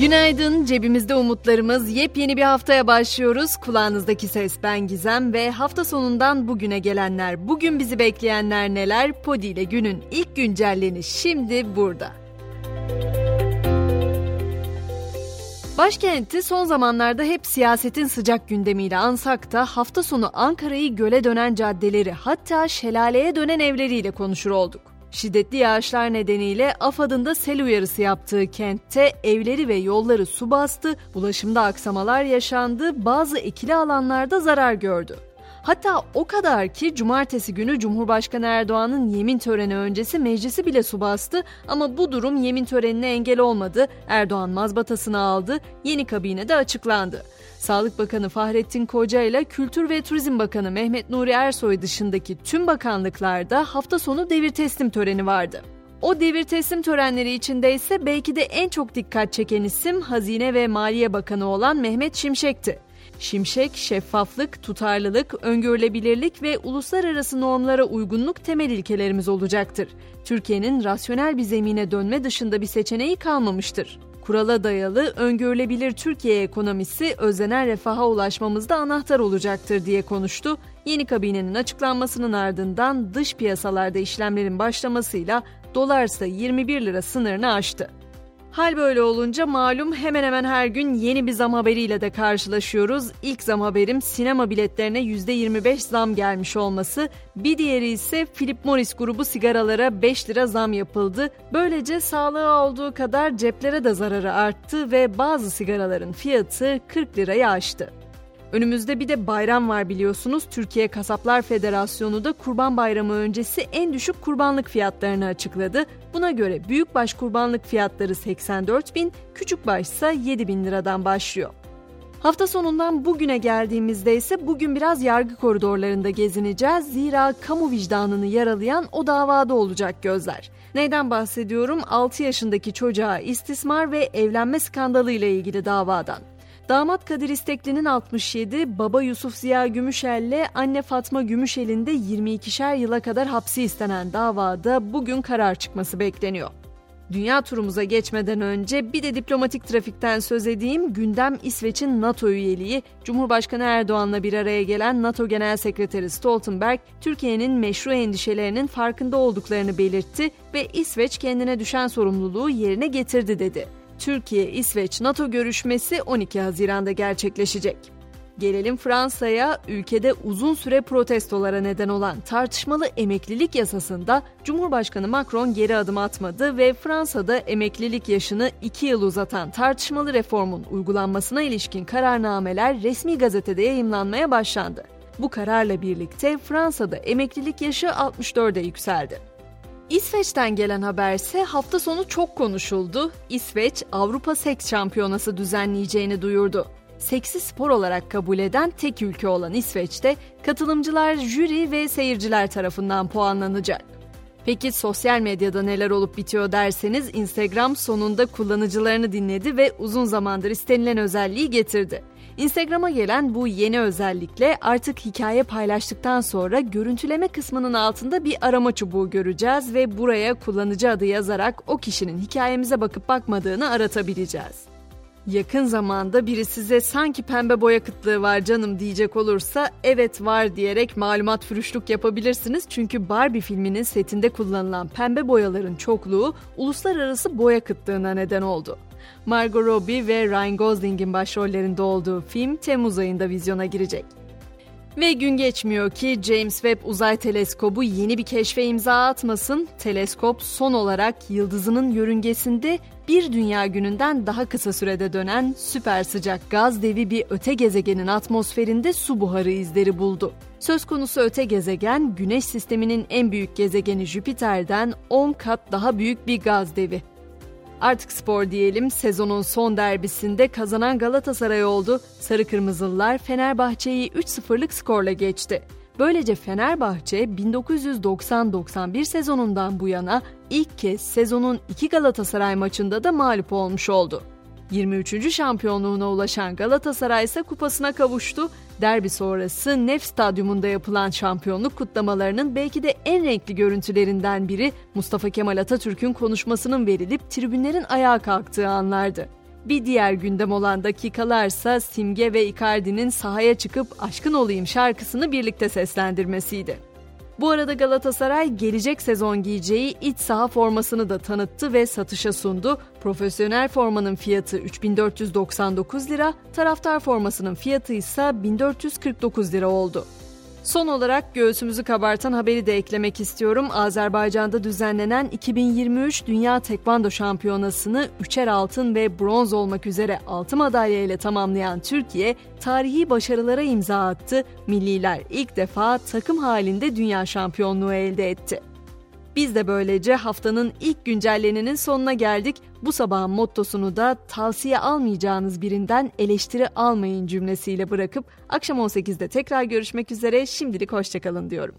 Günaydın, cebimizde umutlarımız. Yepyeni bir haftaya başlıyoruz. Kulağınızdaki ses ben Gizem ve hafta sonundan bugüne gelenler, bugün bizi bekleyenler neler? Podi ile günün ilk güncelleni şimdi burada. Başkenti son zamanlarda hep siyasetin sıcak gündemiyle ansak da hafta sonu Ankara'yı göle dönen caddeleri hatta şelaleye dönen evleriyle konuşur olduk. Şiddetli yağışlar nedeniyle AFAD'ın da sel uyarısı yaptığı kentte evleri ve yolları su bastı, ulaşımda aksamalar yaşandı, bazı ekili alanlarda zarar gördü. Hatta o kadar ki cumartesi günü Cumhurbaşkanı Erdoğan'ın yemin töreni öncesi meclisi bile su bastı ama bu durum yemin törenine engel olmadı. Erdoğan mazbatasını aldı, yeni kabine de açıklandı. Sağlık Bakanı Fahrettin Koca ile Kültür ve Turizm Bakanı Mehmet Nuri Ersoy dışındaki tüm bakanlıklarda hafta sonu devir teslim töreni vardı. O devir teslim törenleri içinde ise belki de en çok dikkat çeken isim Hazine ve Maliye Bakanı olan Mehmet Şimşek'ti. Şimşek, şeffaflık, tutarlılık, öngörülebilirlik ve uluslararası normlara uygunluk temel ilkelerimiz olacaktır. Türkiye'nin rasyonel bir zemine dönme dışında bir seçeneği kalmamıştır. Kurala dayalı, öngörülebilir Türkiye ekonomisi özlenen refaha ulaşmamızda anahtar olacaktır diye konuştu. Yeni kabinenin açıklanmasının ardından dış piyasalarda işlemlerin başlamasıyla dolar ise 21 lira sınırını aştı. Hal böyle olunca malum hemen hemen her gün yeni bir zam haberiyle de karşılaşıyoruz. İlk zam haberim sinema biletlerine %25 zam gelmiş olması. Bir diğeri ise Philip Morris grubu sigaralara 5 lira zam yapıldı. Böylece sağlığa olduğu kadar ceplere de zararı arttı ve bazı sigaraların fiyatı 40 lirayı aştı. Önümüzde bir de bayram var biliyorsunuz. Türkiye Kasaplar Federasyonu da Kurban Bayramı öncesi en düşük kurbanlık fiyatlarını açıkladı. Buna göre büyükbaş kurbanlık fiyatları 84 bin, küçükbaş ise 7 bin liradan başlıyor. Hafta sonundan bugüne geldiğimizde ise bugün biraz yargı koridorlarında gezineceğiz. Zira kamu vicdanını yaralayan o davada olacak gözler. Neyden bahsediyorum? 6 yaşındaki çocuğa istismar ve evlenme skandalı ile ilgili davadan. Damat Kadir İstekli'nin 67, baba Yusuf Ziya Gümüşel'le anne Fatma Gümüşel'in de 22'şer yıla kadar hapsi istenen davada bugün karar çıkması bekleniyor. Dünya turumuza geçmeden önce bir de diplomatik trafikten söz edeyim. Gündem İsveç'in NATO üyeliği. Cumhurbaşkanı Erdoğan'la bir araya gelen NATO Genel Sekreteri Stoltenberg, Türkiye'nin meşru endişelerinin farkında olduklarını belirtti ve İsveç kendine düşen sorumluluğu yerine getirdi dedi. Türkiye-İsveç NATO görüşmesi 12 Haziran'da gerçekleşecek. Gelelim Fransa'ya, ülkede uzun süre protestolara neden olan tartışmalı emeklilik yasasında Cumhurbaşkanı Macron geri adım atmadı ve Fransa'da emeklilik yaşını 2 yıl uzatan tartışmalı reformun uygulanmasına ilişkin kararnameler resmi gazetede yayımlanmaya başlandı. Bu kararla birlikte Fransa'da emeklilik yaşı 64'e yükseldi. İsveç'ten gelen haberse hafta sonu çok konuşuldu. İsveç Avrupa Seks Şampiyonası düzenleyeceğini duyurdu. Seksi spor olarak kabul eden tek ülke olan İsveç'te katılımcılar jüri ve seyirciler tarafından puanlanacak. Peki sosyal medyada neler olup bitiyor derseniz Instagram sonunda kullanıcılarını dinledi ve uzun zamandır istenilen özelliği getirdi. Instagram'a gelen bu yeni özellikle artık hikaye paylaştıktan sonra görüntüleme kısmının altında bir arama çubuğu göreceğiz ve buraya kullanıcı adı yazarak o kişinin hikayemize bakıp bakmadığını aratabileceğiz. Yakın zamanda biri size sanki pembe boya kıtlığı var canım diyecek olursa evet var diyerek malumat fürüşlük yapabilirsiniz. Çünkü Barbie filminin setinde kullanılan pembe boyaların çokluğu uluslararası boya kıtlığına neden oldu. Margot Robbie ve Ryan Gosling'in başrollerinde olduğu film Temmuz ayında vizyona girecek. Ve gün geçmiyor ki James Webb Uzay Teleskobu yeni bir keşfe imza atmasın. Teleskop son olarak yıldızının yörüngesinde bir dünya gününden daha kısa sürede dönen süper sıcak gaz devi bir öte gezegenin atmosferinde su buharı izleri buldu. Söz konusu öte gezegen, Güneş sisteminin en büyük gezegeni Jüpiter'den 10 kat daha büyük bir gaz devi. Artık spor diyelim sezonun son derbisinde kazanan Galatasaray oldu. Sarı Kırmızılılar Fenerbahçe'yi 3-0'lık skorla geçti. Böylece Fenerbahçe 1990-91 sezonundan bu yana ilk kez sezonun iki Galatasaray maçında da mağlup olmuş oldu. 23. şampiyonluğuna ulaşan Galatasaray ise kupasına kavuştu. Derbi sonrası Nef Stadyumunda yapılan şampiyonluk kutlamalarının belki de en renkli görüntülerinden biri Mustafa Kemal Atatürk'ün konuşmasının verilip tribünlerin ayağa kalktığı anlardı. Bir diğer gündem olan dakikalarsa Simge ve Icardi'nin sahaya çıkıp Aşkın Olayım şarkısını birlikte seslendirmesiydi. Bu arada Galatasaray gelecek sezon giyeceği iç saha formasını da tanıttı ve satışa sundu. Profesyonel formanın fiyatı 3499 lira, taraftar formasının fiyatı ise 1449 lira oldu. Son olarak göğsümüzü kabartan haberi de eklemek istiyorum. Azerbaycan'da düzenlenen 2023 Dünya Tekvando Şampiyonası'nı üçer altın ve bronz olmak üzere 6 madalya ile tamamlayan Türkiye tarihi başarılara imza attı. Milliler ilk defa takım halinde dünya şampiyonluğu elde etti. Biz de böylece haftanın ilk güncelleninin sonuna geldik. Bu sabahın mottosunu da tavsiye almayacağınız birinden eleştiri almayın cümlesiyle bırakıp akşam 18'de tekrar görüşmek üzere şimdilik hoşçakalın diyorum.